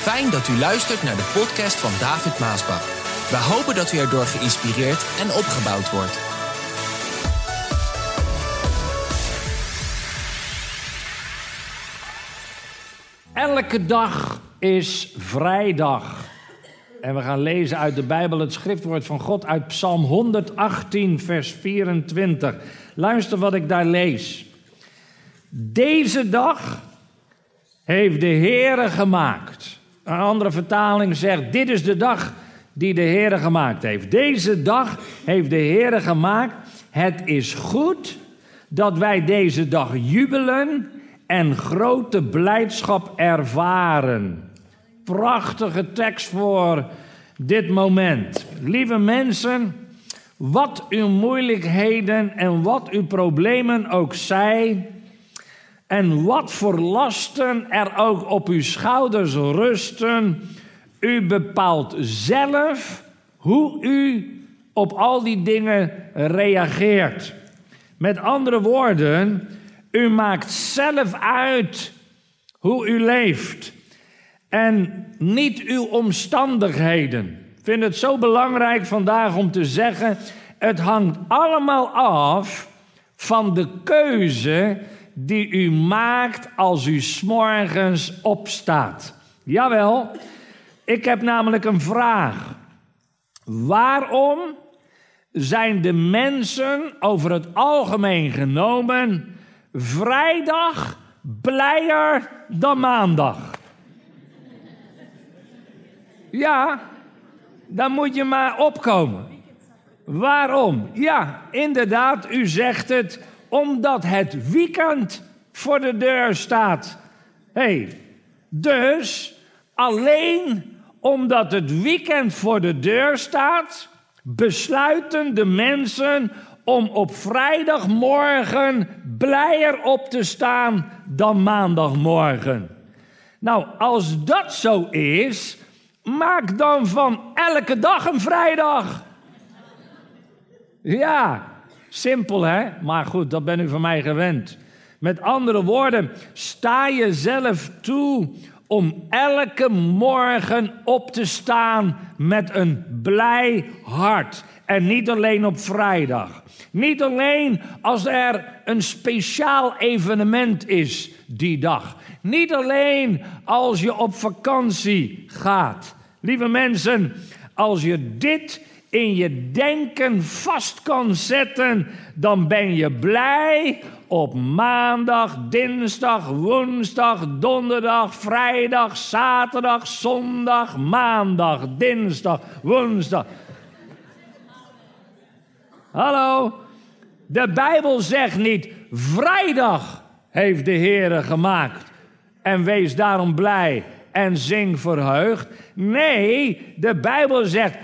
Fijn dat u luistert naar de podcast van David Maasbach. We hopen dat u erdoor geïnspireerd en opgebouwd wordt. Elke dag is vrijdag. En we gaan lezen uit de Bijbel het schriftwoord van God uit Psalm 118, vers 24. Luister wat ik daar lees. Deze dag heeft de Heere gemaakt. Een andere vertaling zegt: Dit is de dag die de Heere gemaakt heeft. Deze dag heeft de Heere gemaakt. Het is goed dat wij deze dag jubelen en grote blijdschap ervaren. Prachtige tekst voor dit moment. Lieve mensen, wat uw moeilijkheden en wat uw problemen ook zijn, en wat voor lasten er ook op uw schouders rusten, u bepaalt zelf hoe u op al die dingen reageert. Met andere woorden, u maakt zelf uit hoe u leeft en niet uw omstandigheden. Ik vind het zo belangrijk vandaag om te zeggen: het hangt allemaal af van de keuze die u maakt als u s'morgens opstaat. Jawel, ik heb namelijk een vraag. Waarom zijn de mensen over het algemeen genomen vrijdag blijer dan maandag? Ja, dan moet je maar opkomen. Waarom? Ja, inderdaad, u zegt het omdat het weekend voor de deur staat. hey, dus alleen omdat het weekend voor de deur staat, besluiten de mensen om op vrijdagmorgen blijer op te staan dan maandagmorgen. Nou, als dat zo is, maak dan van elke dag een vrijdag. Ja, Simpel hè? Maar goed, dat ben u van mij gewend. Met andere woorden, sta jezelf toe om elke morgen op te staan met een blij hart. En niet alleen op vrijdag. Niet alleen als er een speciaal evenement is die dag. Niet alleen als je op vakantie gaat. Lieve mensen, als je dit in je denken vast kan zetten, dan ben je blij op maandag, dinsdag, woensdag, donderdag, vrijdag, zaterdag, zondag, maandag, dinsdag, woensdag. Hallo, de Bijbel zegt niet vrijdag heeft de Heere gemaakt en wees daarom blij en zing verheugd. Nee, de Bijbel zegt,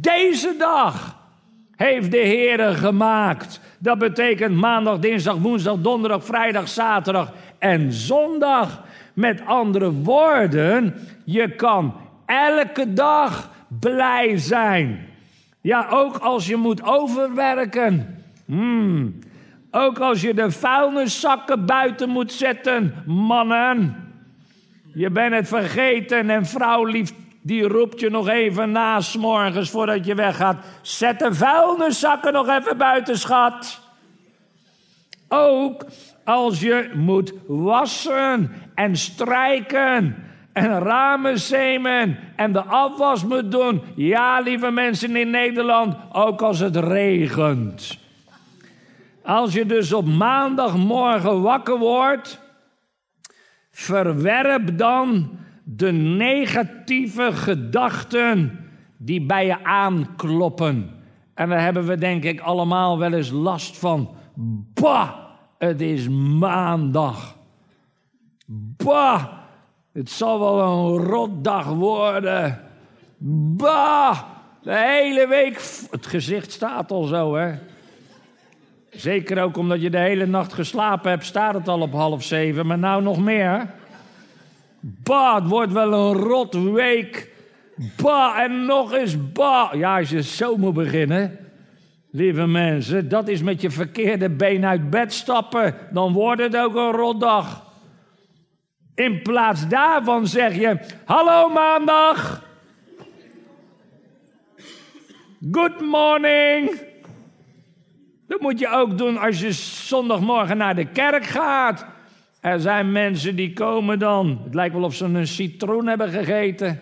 deze dag heeft de Heer gemaakt. Dat betekent maandag, dinsdag, woensdag, donderdag, vrijdag, zaterdag en zondag. Met andere woorden, je kan elke dag blij zijn. Ja, ook als je moet overwerken. Hmm. Ook als je de vuilniszakken buiten moet zetten, mannen. Je bent het vergeten en vrouw lief, die roept je nog even na morgens voordat je weggaat. Zet de vuilniszakken nog even buiten, schat. Ook als je moet wassen en strijken en ramen zemen en de afwas moet doen. Ja, lieve mensen in Nederland, ook als het regent. Als je dus op maandagmorgen wakker wordt Verwerp dan de negatieve gedachten die bij je aankloppen. En daar hebben we denk ik allemaal wel eens last van. Bah, het is maandag. Bah, het zal wel een rotdag worden. Bah, de hele week. Het gezicht staat al zo, hè? Zeker ook omdat je de hele nacht geslapen hebt, staat het al op half zeven, maar nou nog meer. Bah, het wordt wel een rot week. Bah, en nog eens bah. Ja, als je zo moet beginnen, lieve mensen, dat is met je verkeerde been uit bed stappen. Dan wordt het ook een rotdag. In plaats daarvan zeg je: Hallo maandag. Good morning. Moet je ook doen als je zondagmorgen naar de kerk gaat. Er zijn mensen die komen dan. Het lijkt wel of ze een citroen hebben gegeten.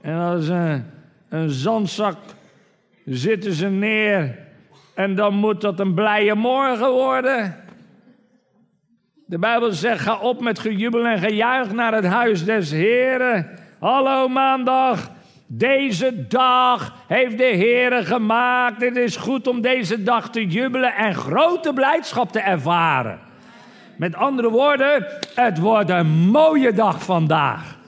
En als een, een zandzak zitten ze neer. En dan moet dat een blije morgen worden. De Bijbel zegt: ga op met gejubel en gejuich naar het huis des Heren. Hallo maandag. Deze dag heeft de Heere gemaakt. Het is goed om deze dag te jubelen en grote blijdschap te ervaren. Met andere woorden, het wordt een mooie dag vandaag.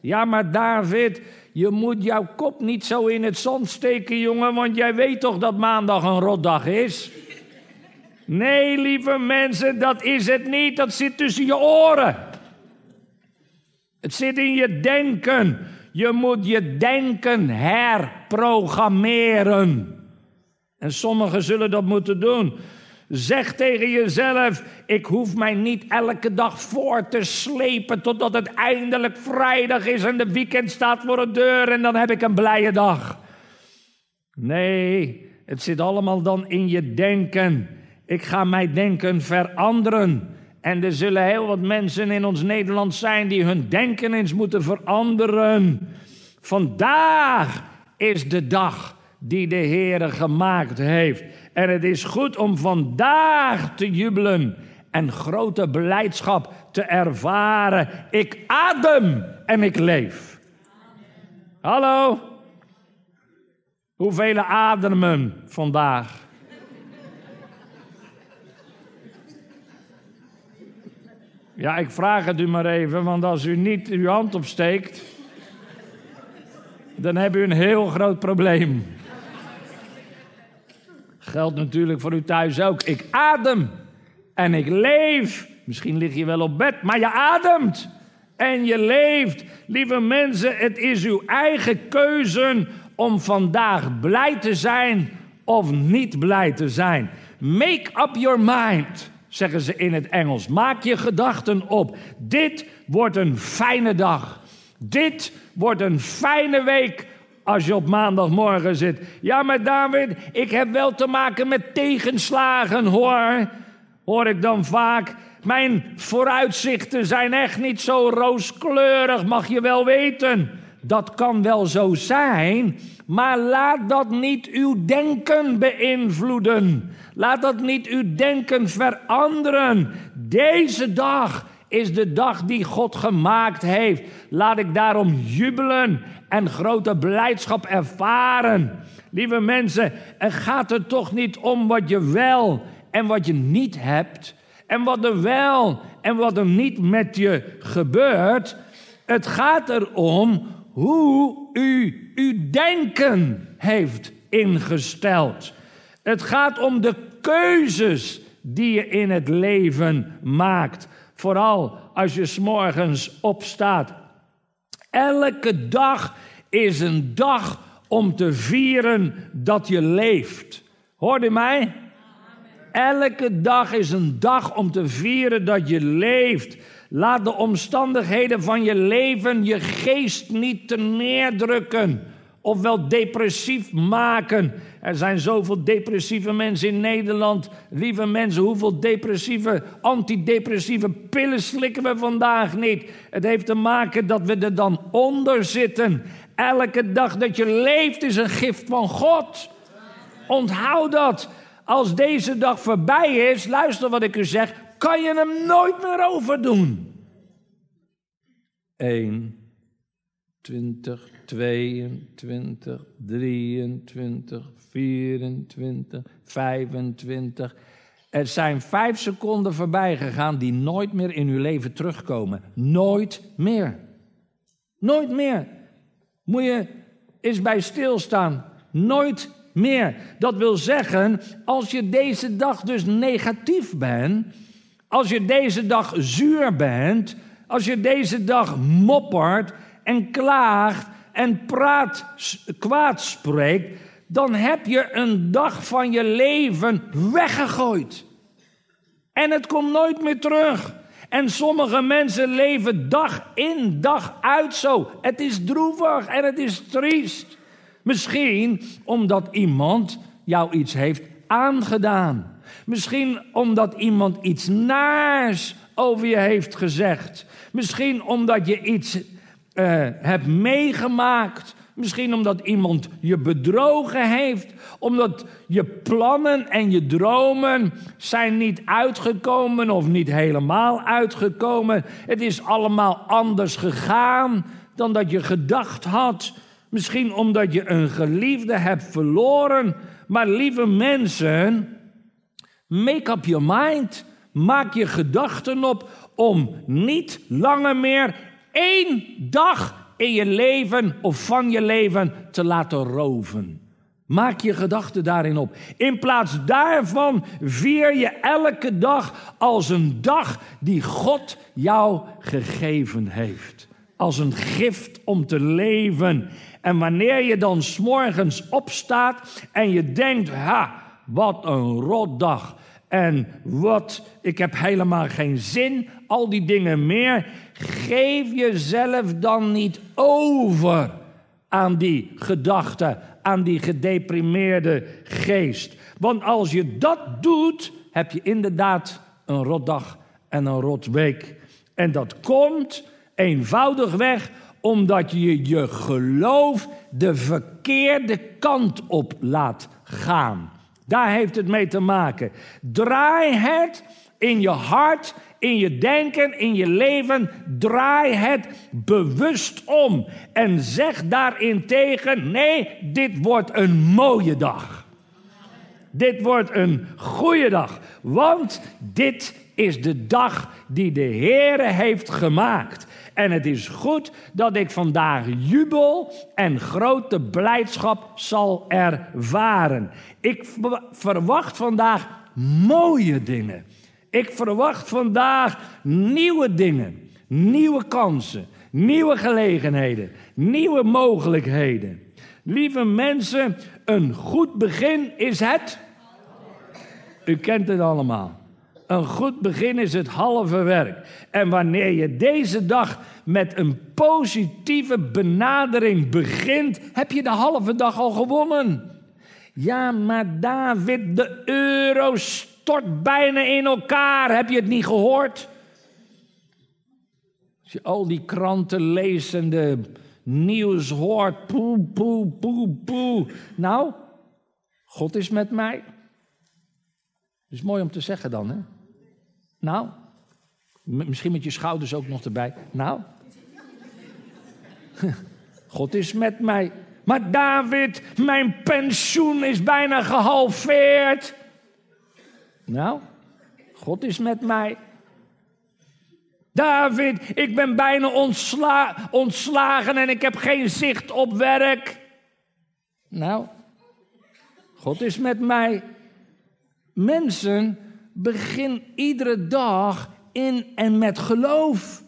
Ja, maar David, je moet jouw kop niet zo in het zand steken, jongen, want jij weet toch dat maandag een rotdag is? Nee, lieve mensen, dat is het niet. Dat zit tussen je oren. Het zit in je denken. Je moet je denken herprogrammeren. En sommigen zullen dat moeten doen. Zeg tegen jezelf: ik hoef mij niet elke dag voor te slepen totdat het eindelijk vrijdag is en de weekend staat voor de deur en dan heb ik een blije dag. Nee, het zit allemaal dan in je denken. Ik ga mijn denken veranderen. En er zullen heel wat mensen in ons Nederland zijn die hun denken eens moeten veranderen. Vandaag is de dag die de Heer gemaakt heeft. En het is goed om vandaag te jubelen en grote blijdschap te ervaren. Ik adem en ik leef. Hallo? Hoeveel ademen vandaag? Ja, ik vraag het u maar even, want als u niet uw hand opsteekt, dan heb u een heel groot probleem. Geldt natuurlijk voor u thuis ook. Ik adem en ik leef. Misschien lig je wel op bed, maar je ademt en je leeft. Lieve mensen, het is uw eigen keuze om vandaag blij te zijn of niet blij te zijn. Make up your mind zeggen ze in het Engels. Maak je gedachten op. Dit wordt een fijne dag. Dit wordt een fijne week als je op maandagmorgen zit. Ja, maar David, ik heb wel te maken met tegenslagen, hoor. Hoor ik dan vaak. Mijn vooruitzichten zijn echt niet zo rooskleurig, mag je wel weten. Dat kan wel zo zijn, maar laat dat niet uw denken beïnvloeden. Laat dat niet uw denken veranderen. Deze dag is de dag die God gemaakt heeft. Laat ik daarom jubelen en grote blijdschap ervaren. Lieve mensen, er gaat er toch niet om wat je wel en wat je niet hebt. En wat er wel en wat er niet met je gebeurt. Het gaat erom hoe u uw denken heeft ingesteld. Het gaat om de keuzes die je in het leven maakt. Vooral als je s'morgens opstaat. Elke dag is een dag om te vieren dat je leeft. Hoor je mij? Elke dag is een dag om te vieren dat je leeft. Laat de omstandigheden van je leven je geest niet te neerdrukken ofwel depressief maken. Er zijn zoveel depressieve mensen in Nederland. Lieve mensen, hoeveel depressieve, antidepressieve pillen slikken we vandaag niet? Het heeft te maken dat we er dan onder zitten. Elke dag dat je leeft is een gift van God. Onthoud dat. Als deze dag voorbij is, luister wat ik u zeg, kan je hem nooit meer overdoen. 1, 20, 22, 23, 24, 25. Er zijn vijf seconden voorbij gegaan die nooit meer in uw leven terugkomen. Nooit meer. Nooit meer. Moet je eens bij stilstaan. Nooit meer. Dat wil zeggen, als je deze dag dus negatief bent, als je deze dag zuur bent, als je deze dag moppert en klaagt en praat, kwaad spreekt, dan heb je een dag van je leven weggegooid. En het komt nooit meer terug. En sommige mensen leven dag in dag uit zo. Het is droevig en het is triest. Misschien omdat iemand jou iets heeft aangedaan. Misschien omdat iemand iets naars over je heeft gezegd. Misschien omdat je iets uh, hebt meegemaakt. Misschien omdat iemand je bedrogen heeft. Omdat je plannen en je dromen zijn niet uitgekomen of niet helemaal uitgekomen. Het is allemaal anders gegaan dan dat je gedacht had. Misschien omdat je een geliefde hebt verloren. Maar lieve mensen, make up your mind. Maak je gedachten op om niet langer meer één dag in je leven of van je leven te laten roven. Maak je gedachten daarin op. In plaats daarvan vier je elke dag als een dag die God jou gegeven heeft. Als een gift om te leven. En wanneer je dan s'morgens opstaat en je denkt, ha, wat een rotdag. En wat, ik heb helemaal geen zin, al die dingen meer. Geef jezelf dan niet over aan die gedachten, aan die gedeprimeerde geest. Want als je dat doet, heb je inderdaad een rotdag en een rotweek. En dat komt eenvoudigweg omdat je je geloof de verkeerde kant op laat gaan. Daar heeft het mee te maken. Draai het in je hart, in je denken, in je leven. Draai het bewust om. En zeg daarin tegen: nee, dit wordt een mooie dag. Dit wordt een goede dag. Want dit is de dag die de Heere heeft gemaakt. En het is goed dat ik vandaag jubel en grote blijdschap zal ervaren. Ik verwacht vandaag mooie dingen. Ik verwacht vandaag nieuwe dingen, nieuwe kansen, nieuwe gelegenheden, nieuwe mogelijkheden. Lieve mensen, een goed begin is het. U kent het allemaal. Een goed begin is het halve werk. En wanneer je deze dag met een positieve benadering begint, heb je de halve dag al gewonnen. Ja, maar David, de euro stort bijna in elkaar. Heb je het niet gehoord? Als je al die kranten leest en de nieuws hoort, poe, poe, poe, poe. Nou, God is met mij. Dat is mooi om te zeggen dan, hè? Nou, misschien met je schouders ook nog erbij. Nou, God is met mij. Maar David, mijn pensioen is bijna gehalveerd. Nou, God is met mij. David, ik ben bijna ontsla ontslagen en ik heb geen zicht op werk. Nou, God is met mij. Mensen, begin iedere dag in en met geloof.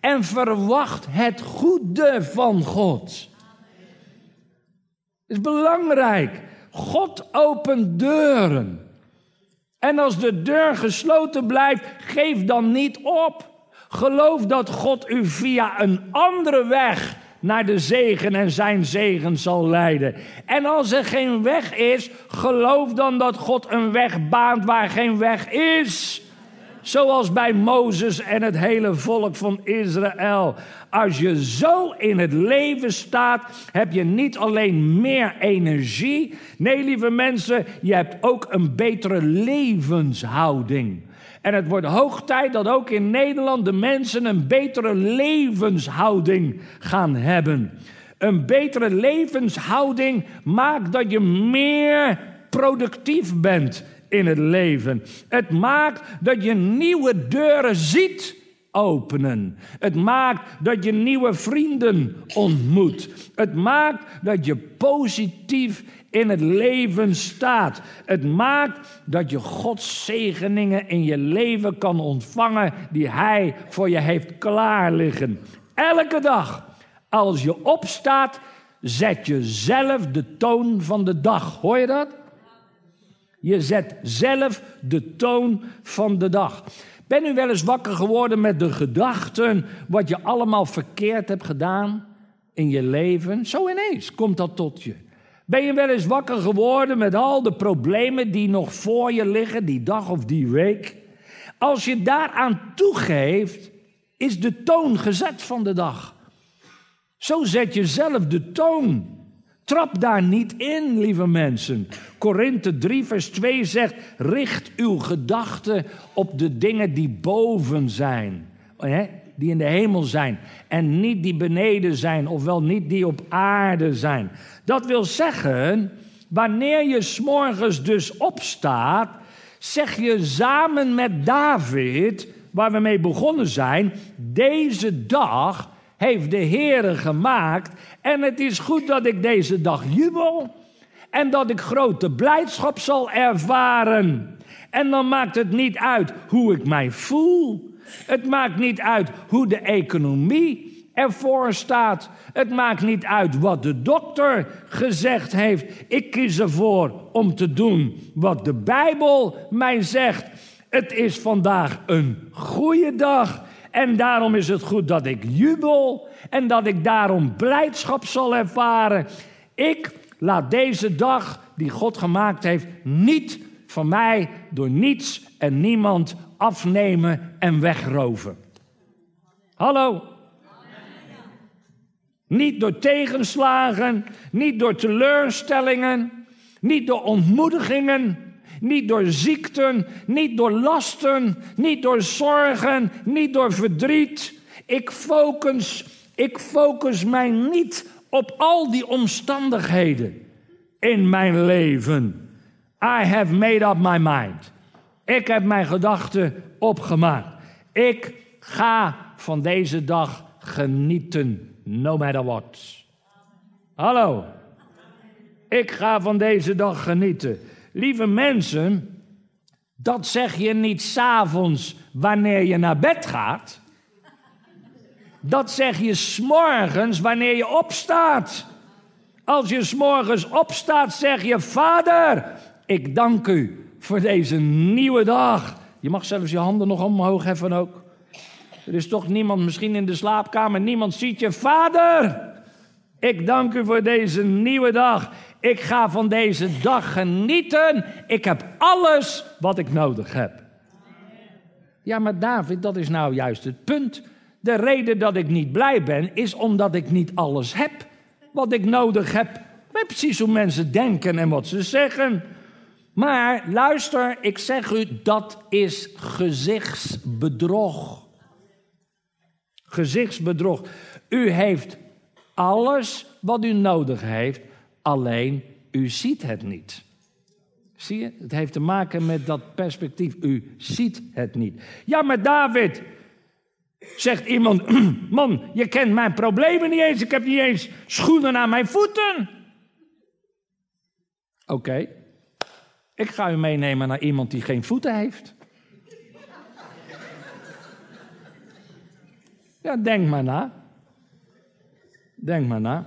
En verwacht het goede van God. Het is belangrijk. God opent deuren. En als de deur gesloten blijft, geef dan niet op. Geloof dat God u via een andere weg naar de zegen en zijn zegen zal leiden. En als er geen weg is, geloof dan dat God een weg baant waar geen weg is. Zoals bij Mozes en het hele volk van Israël. Als je zo in het leven staat, heb je niet alleen meer energie. Nee, lieve mensen, je hebt ook een betere levenshouding. En het wordt hoog tijd dat ook in Nederland de mensen een betere levenshouding gaan hebben. Een betere levenshouding maakt dat je meer productief bent in het leven. Het maakt dat je nieuwe deuren ziet openen. Het maakt dat je nieuwe vrienden ontmoet. Het maakt dat je positief in het leven staat. Het maakt dat je Gods zegeningen in je leven kan ontvangen die Hij voor je heeft klaar liggen. Elke dag als je opstaat, zet je zelf de toon van de dag. Hoor je dat? Je zet zelf de toon van de dag. Ben u wel eens wakker geworden met de gedachten wat je allemaal verkeerd hebt gedaan in je leven? Zo ineens komt dat tot je. Ben je wel eens wakker geworden met al de problemen die nog voor je liggen, die dag of die week? Als je daaraan toegeeft, is de toon gezet van de dag. Zo zet je zelf de toon. Trap daar niet in, lieve mensen. Korinthe 3, vers 2 zegt: richt uw gedachten op de dingen die boven zijn, die in de hemel zijn, en niet die beneden zijn, ofwel niet die op aarde zijn. Dat wil zeggen, wanneer je s'morgens dus opstaat, zeg je samen met David, waar we mee begonnen zijn, deze dag heeft de Heere gemaakt en het is goed dat ik deze dag jubel en dat ik grote blijdschap zal ervaren. En dan maakt het niet uit hoe ik mij voel. Het maakt niet uit hoe de economie ervoor staat. Het maakt niet uit wat de dokter gezegd heeft. Ik kies ervoor om te doen wat de Bijbel mij zegt. Het is vandaag een goede dag. En daarom is het goed dat ik jubel en dat ik daarom blijdschap zal ervaren. Ik laat deze dag die God gemaakt heeft niet van mij door niets en niemand afnemen en wegroven. Hallo? Niet door tegenslagen, niet door teleurstellingen, niet door ontmoedigingen, niet door ziekten, niet door lasten, niet door zorgen, niet door verdriet. Ik focus, ik focus mij niet op al die omstandigheden in mijn leven. I have made up my mind. Ik heb mijn gedachten opgemaakt. Ik ga van deze dag genieten, no matter what. Hallo. Ik ga van deze dag genieten. Lieve mensen, dat zeg je niet s'avonds wanneer je naar bed gaat. Dat zeg je s'morgens wanneer je opstaat. Als je s'morgens opstaat, zeg je: Vader, ik dank u voor deze nieuwe dag. Je mag zelfs je handen nog omhoog heffen ook. Er is toch niemand, misschien in de slaapkamer, niemand ziet je. Vader, ik dank u voor deze nieuwe dag. Ik ga van deze dag genieten. Ik heb alles wat ik nodig heb. Ja, maar David, dat is nou juist het punt. De reden dat ik niet blij ben, is omdat ik niet alles heb wat ik nodig heb. Weet precies hoe mensen denken en wat ze zeggen. Maar luister, ik zeg u, dat is gezichtsbedrog. Gezichtsbedrog. U heeft alles wat u nodig heeft, alleen u ziet het niet. Zie je? Het heeft te maken met dat perspectief. U ziet het niet. Ja, maar David, zegt iemand: Man, je kent mijn problemen niet eens. Ik heb niet eens schoenen aan mijn voeten. Oké, ik ga u meenemen naar iemand die geen voeten heeft. Ja, denk maar na. Denk maar na.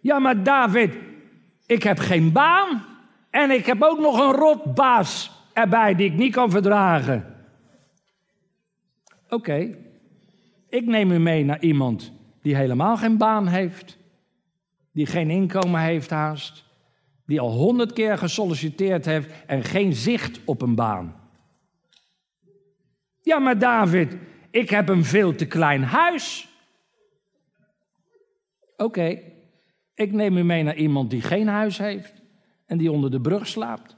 Ja, maar David, ik heb geen baan. En ik heb ook nog een rotbaas erbij die ik niet kan verdragen. Oké, ik neem u mee naar iemand die helemaal geen baan heeft. Die geen inkomen heeft haast. Die al honderd keer gesolliciteerd heeft en geen zicht op een baan. Ja, maar David, ik heb een veel te klein huis. Oké, ik neem u mee naar iemand die geen huis heeft en die onder de brug slaapt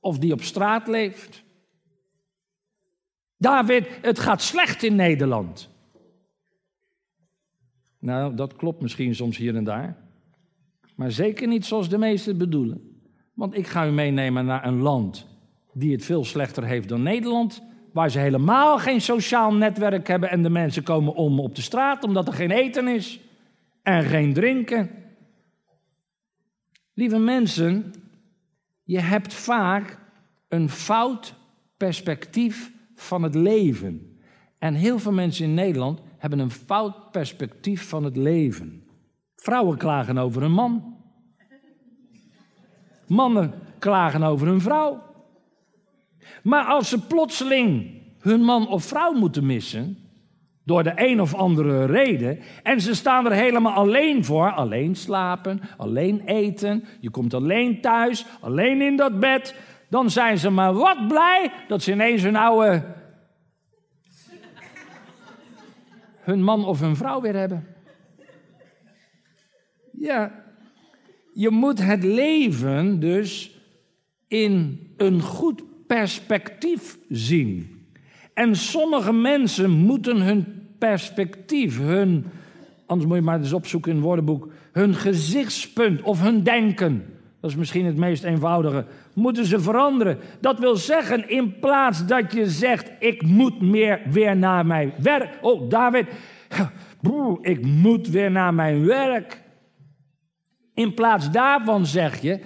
of die op straat leeft. David, het gaat slecht in Nederland. Nou, dat klopt misschien soms hier en daar. Maar zeker niet zoals de meesten bedoelen. Want ik ga u meenemen naar een land die het veel slechter heeft dan Nederland. Waar ze helemaal geen sociaal netwerk hebben en de mensen komen om op de straat omdat er geen eten is en geen drinken. Lieve mensen, je hebt vaak een fout perspectief van het leven. En heel veel mensen in Nederland hebben een fout perspectief van het leven. Vrouwen klagen over een man. Mannen klagen over een vrouw. Maar als ze plotseling hun man of vrouw moeten missen. Door de een of andere reden. En ze staan er helemaal alleen voor. Alleen slapen, alleen eten. Je komt alleen thuis, alleen in dat bed. Dan zijn ze maar wat blij dat ze ineens hun oude. hun man of hun vrouw weer hebben. Ja, je moet het leven dus in een goed perspectief zien. En sommige mensen moeten hun perspectief, hun, anders moet je maar eens opzoeken in het woordenboek, hun gezichtspunt of hun denken, dat is misschien het meest eenvoudige, moeten ze veranderen. Dat wil zeggen, in plaats dat je zegt, ik moet meer weer naar mijn werk. Oh, David, ik moet weer naar mijn werk. In plaats daarvan zeg je,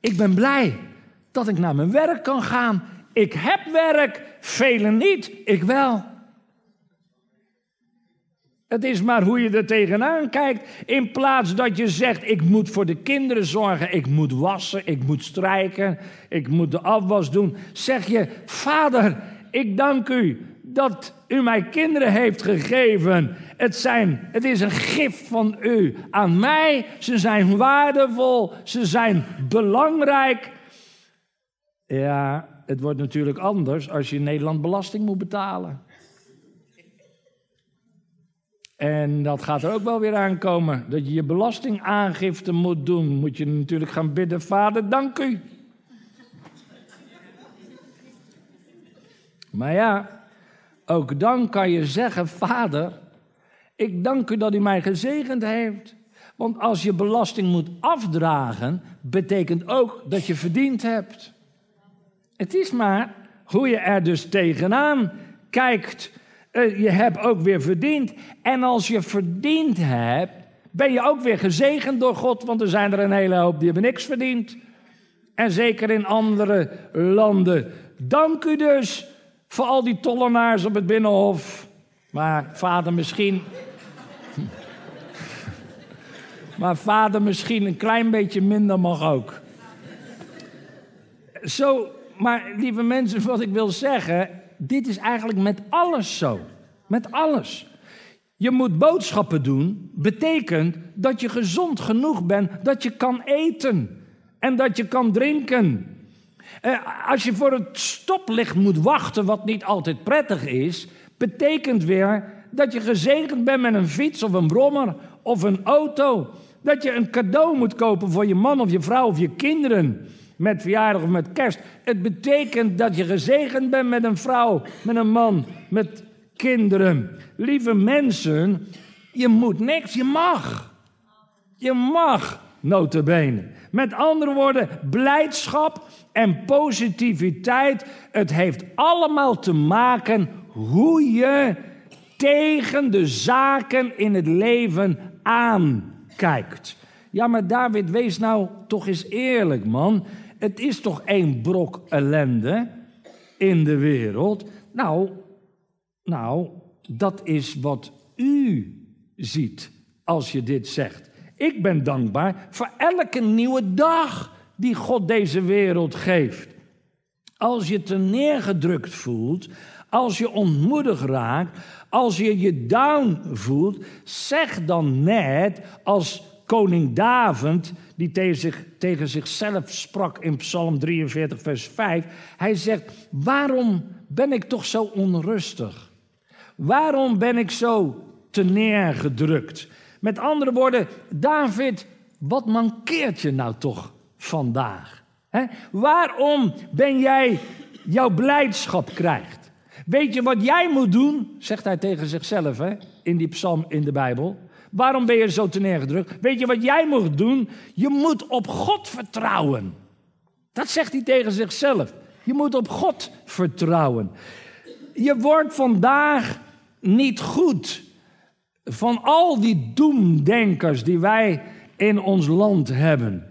ik ben blij dat ik naar mijn werk kan gaan. Ik heb werk, velen niet, ik wel. Het is maar hoe je er tegenaan kijkt. In plaats dat je zegt: Ik moet voor de kinderen zorgen, ik moet wassen, ik moet strijken, ik moet de afwas doen. Zeg je: Vader, ik dank u dat u mij kinderen heeft gegeven. Het, zijn, het is een gift van u aan mij. Ze zijn waardevol, ze zijn belangrijk. Ja, het wordt natuurlijk anders als je in Nederland belasting moet betalen. En dat gaat er ook wel weer aankomen. Dat je je belastingaangifte moet doen. Moet je natuurlijk gaan bidden, vader, dank u. Maar ja, ook dan kan je zeggen, vader, ik dank u dat u mij gezegend heeft. Want als je belasting moet afdragen, betekent ook dat je verdiend hebt. Het is maar hoe je er dus tegenaan kijkt. Eh, je hebt ook weer verdiend. En als je verdiend hebt, ben je ook weer gezegend door God, want er zijn er een hele hoop die hebben niks verdiend. En zeker in andere landen. Dank u dus voor al die tollenaars op het binnenhof. Maar vader misschien. maar vader misschien een klein beetje minder mag ook. Zo maar lieve mensen, wat ik wil zeggen, dit is eigenlijk met alles zo. Met alles. Je moet boodschappen doen, betekent dat je gezond genoeg bent, dat je kan eten en dat je kan drinken. Eh, als je voor het stoplicht moet wachten, wat niet altijd prettig is, betekent weer dat je gezegend bent met een fiets of een brommer of een auto. Dat je een cadeau moet kopen voor je man of je vrouw of je kinderen met verjaardag of met kerst. Het betekent dat je gezegend bent met een vrouw, met een man, met kinderen. Lieve mensen, je moet niks, je mag. Je mag, notabene. Met andere woorden, blijdschap en positiviteit, het heeft allemaal te maken hoe je tegen de zaken in het leven aankijkt. Ja, maar David, wees nou toch eens eerlijk, man het is toch één brok ellende in de wereld. Nou, nou, dat is wat u ziet als je dit zegt. Ik ben dankbaar voor elke nieuwe dag die God deze wereld geeft. Als je te neergedrukt voelt, als je ontmoedigd raakt, als je je down voelt, zeg dan net als koning David, die tegen, tegen zichzelf sprak in Psalm 43, vers 5. Hij zegt, waarom ben ik toch zo onrustig? Waarom ben ik zo te neergedrukt? Met andere woorden, David, wat mankeert je nou toch vandaag? Waarom ben jij jouw blijdschap krijgt? Weet je wat jij moet doen? Zegt hij tegen zichzelf in die psalm in de Bijbel. Waarom ben je zo te neergedrukt? Weet je wat jij moet doen? Je moet op God vertrouwen. Dat zegt hij tegen zichzelf. Je moet op God vertrouwen. Je wordt vandaag niet goed van al die doemdenkers die wij in ons land hebben.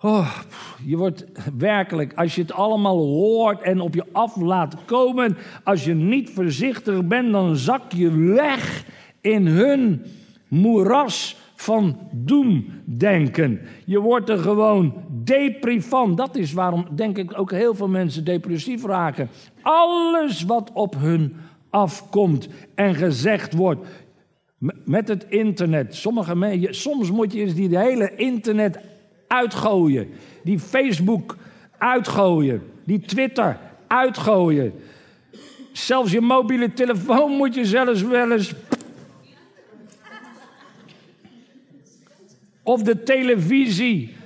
Oh, je wordt werkelijk, als je het allemaal hoort en op je af laat komen, als je niet voorzichtig bent, dan zak je weg in hun moeras van doemdenken. Je wordt er gewoon depri van. Dat is waarom, denk ik, ook heel veel mensen depressief raken. Alles wat op hun afkomt en gezegd wordt. Met het internet. Sommige soms moet je eens die hele internet uitgooien. Die Facebook uitgooien. Die Twitter uitgooien. Zelfs je mobiele telefoon moet je zelfs wel eens. Of de televisie.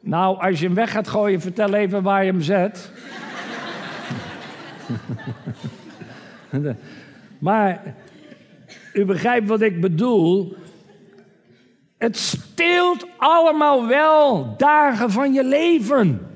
Nou, als je hem weg gaat gooien, vertel even waar je hem zet. maar u begrijpt wat ik bedoel. Het steelt allemaal wel dagen van je leven.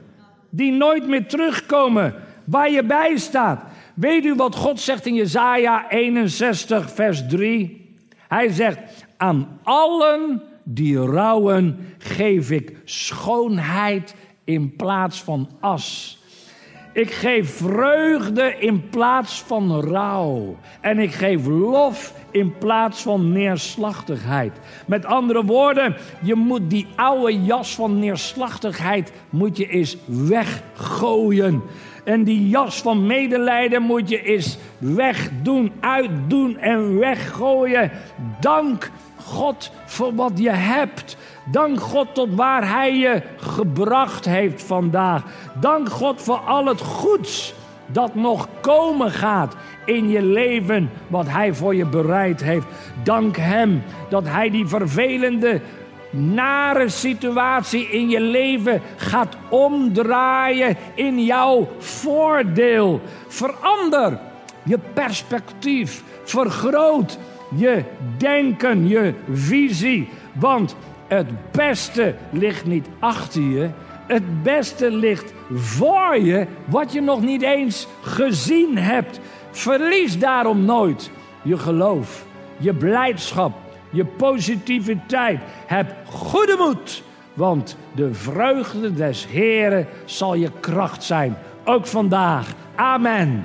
Die nooit meer terugkomen. Waar je bij staat. Weet u wat God zegt in Jesaja 61, vers 3? Hij zegt: Aan allen die rouwen geef ik schoonheid in plaats van as. Ik geef vreugde in plaats van rouw. En ik geef lof in plaats van neerslachtigheid. Met andere woorden, je moet die oude jas van neerslachtigheid moet je eens weggooien. En die jas van medelijden moet je eens wegdoen, uitdoen en weggooien. Dank God voor wat je hebt. Dank God tot waar Hij je gebracht heeft vandaag. Dank God voor al het goeds dat nog komen gaat in je leven, wat Hij voor je bereid heeft. Dank Hem dat Hij die vervelende, nare situatie in je leven gaat omdraaien in jouw voordeel. Verander je perspectief, vergroot je denken, je visie. Want het beste ligt niet achter je. Het beste ligt voor je, wat je nog niet eens gezien hebt. Verlies daarom nooit je geloof, je blijdschap, je positiviteit. Heb goede moed, want de vreugde des Heren zal je kracht zijn. Ook vandaag. Amen.